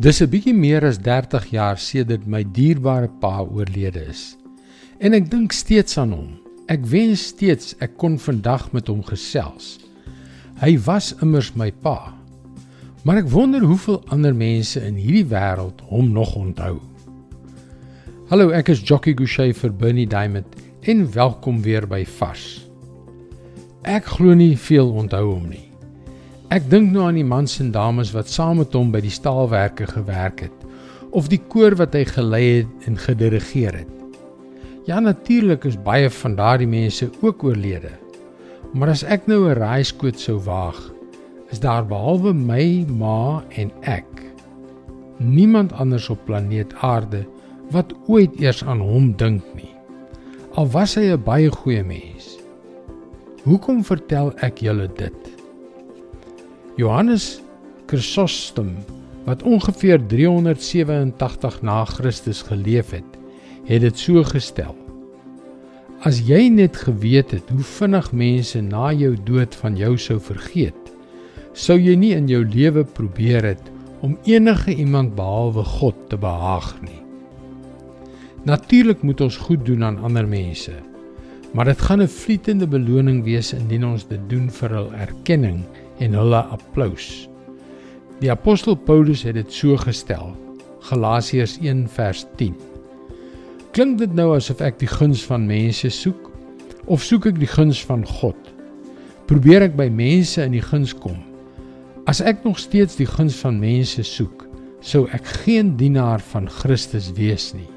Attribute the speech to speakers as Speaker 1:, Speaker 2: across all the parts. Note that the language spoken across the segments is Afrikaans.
Speaker 1: Dis 'n bietjie meer as 30 jaar sedert my dierbare pa oorlede is. En ek dink steeds aan hom. Ek wens steeds ek kon vandag met hom gesels. Hy was immers my pa. Maar ek wonder hoeveel ander mense in hierdie wêreld hom nog onthou. Hallo, ek is Jockey Gouchee vir Bernie Diamond en welkom weer by Vars. Ek glo nie veel onthou hom nie. Ek dink nou aan die mans en dames wat saam met hom by die staalwerke gewerk het of die koor wat hy gelei het en gedirigeer het. Ja natuurlik is baie van daardie mense ook oorlede. Maar as ek nou 'n raaiskoot sou waag, is daar behalwe my ma en ek niemand anders op planeet Aarde wat ooit eers aan hom dink nie. Al was hy 'n baie goeie mens. Hoekom vertel ek julle dit? Johannes Chrysostom wat ongeveer 387 na Christus geleef het, het dit so gestel: As jy net geweet het hoe vinnig mense na jou dood van jou sou vergeet, sou jy nie in jou lewe probeer het om enige iemand behalwe God te behaag nie. Natuurlik moet ons goed doen aan ander mense, maar dit gaan 'n vlietende beloning wees indien ons dit doen vir hul erkenning en hulle applous. Die apostel Paulus het dit so gestel. Galasiërs 1 vers 10. Klink dit nou asof ek die guns van mense soek of soek ek die guns van God? Probeer ek by mense in die guns kom? As ek nog steeds die guns van mense soek, sou ek geen dienaar van Christus wees nie.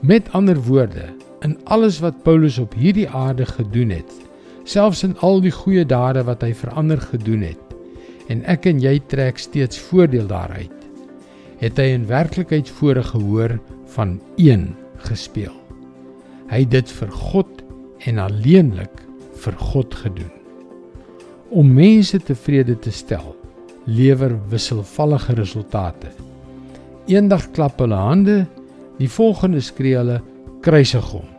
Speaker 1: Met ander woorde, in alles wat Paulus op hierdie aarde gedoen het, selfs in al die goeie dade wat hy vir ander gedoen het en ek en jy trek steeds voordeel daaruit het hy in werklikheid voorgehoor van een gespeel. Hy het dit vir God en alleenlik vir God gedoen. Om mense tevrede te stel lewer wisselvallige resultate. Eendag klap hulle hande die volgende skree hulle kruisig hom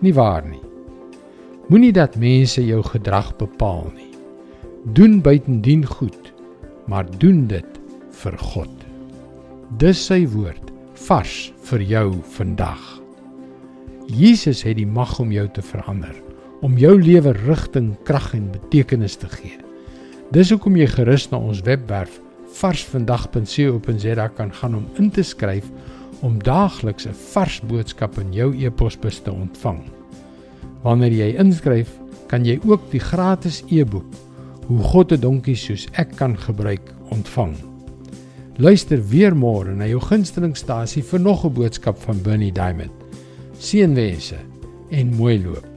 Speaker 1: nie waar nie Moenie dat mense jou gedrag bepaal nie. Doen buitendien goed, maar doen dit vir God. Dis sy woord vars vir jou vandag. Jesus het die mag om jou te verander, om jou lewe rigting, krag en betekenis te gee. Dis hoekom jy gerus na ons webwerf varsvandag.co.za kan gaan om in te skryf om daagliks 'n vars boodskap in jou e-posbus te ontvang. Wanneer jy inskryf, kan jy ook die gratis e-boek Hoe God 'n donkie soos ek kan gebruik ontvang. Luister weer môre na jou gunstelingstasie vir nog 'n boodskap van Bernie Diamond. Seënwense en mooi loop.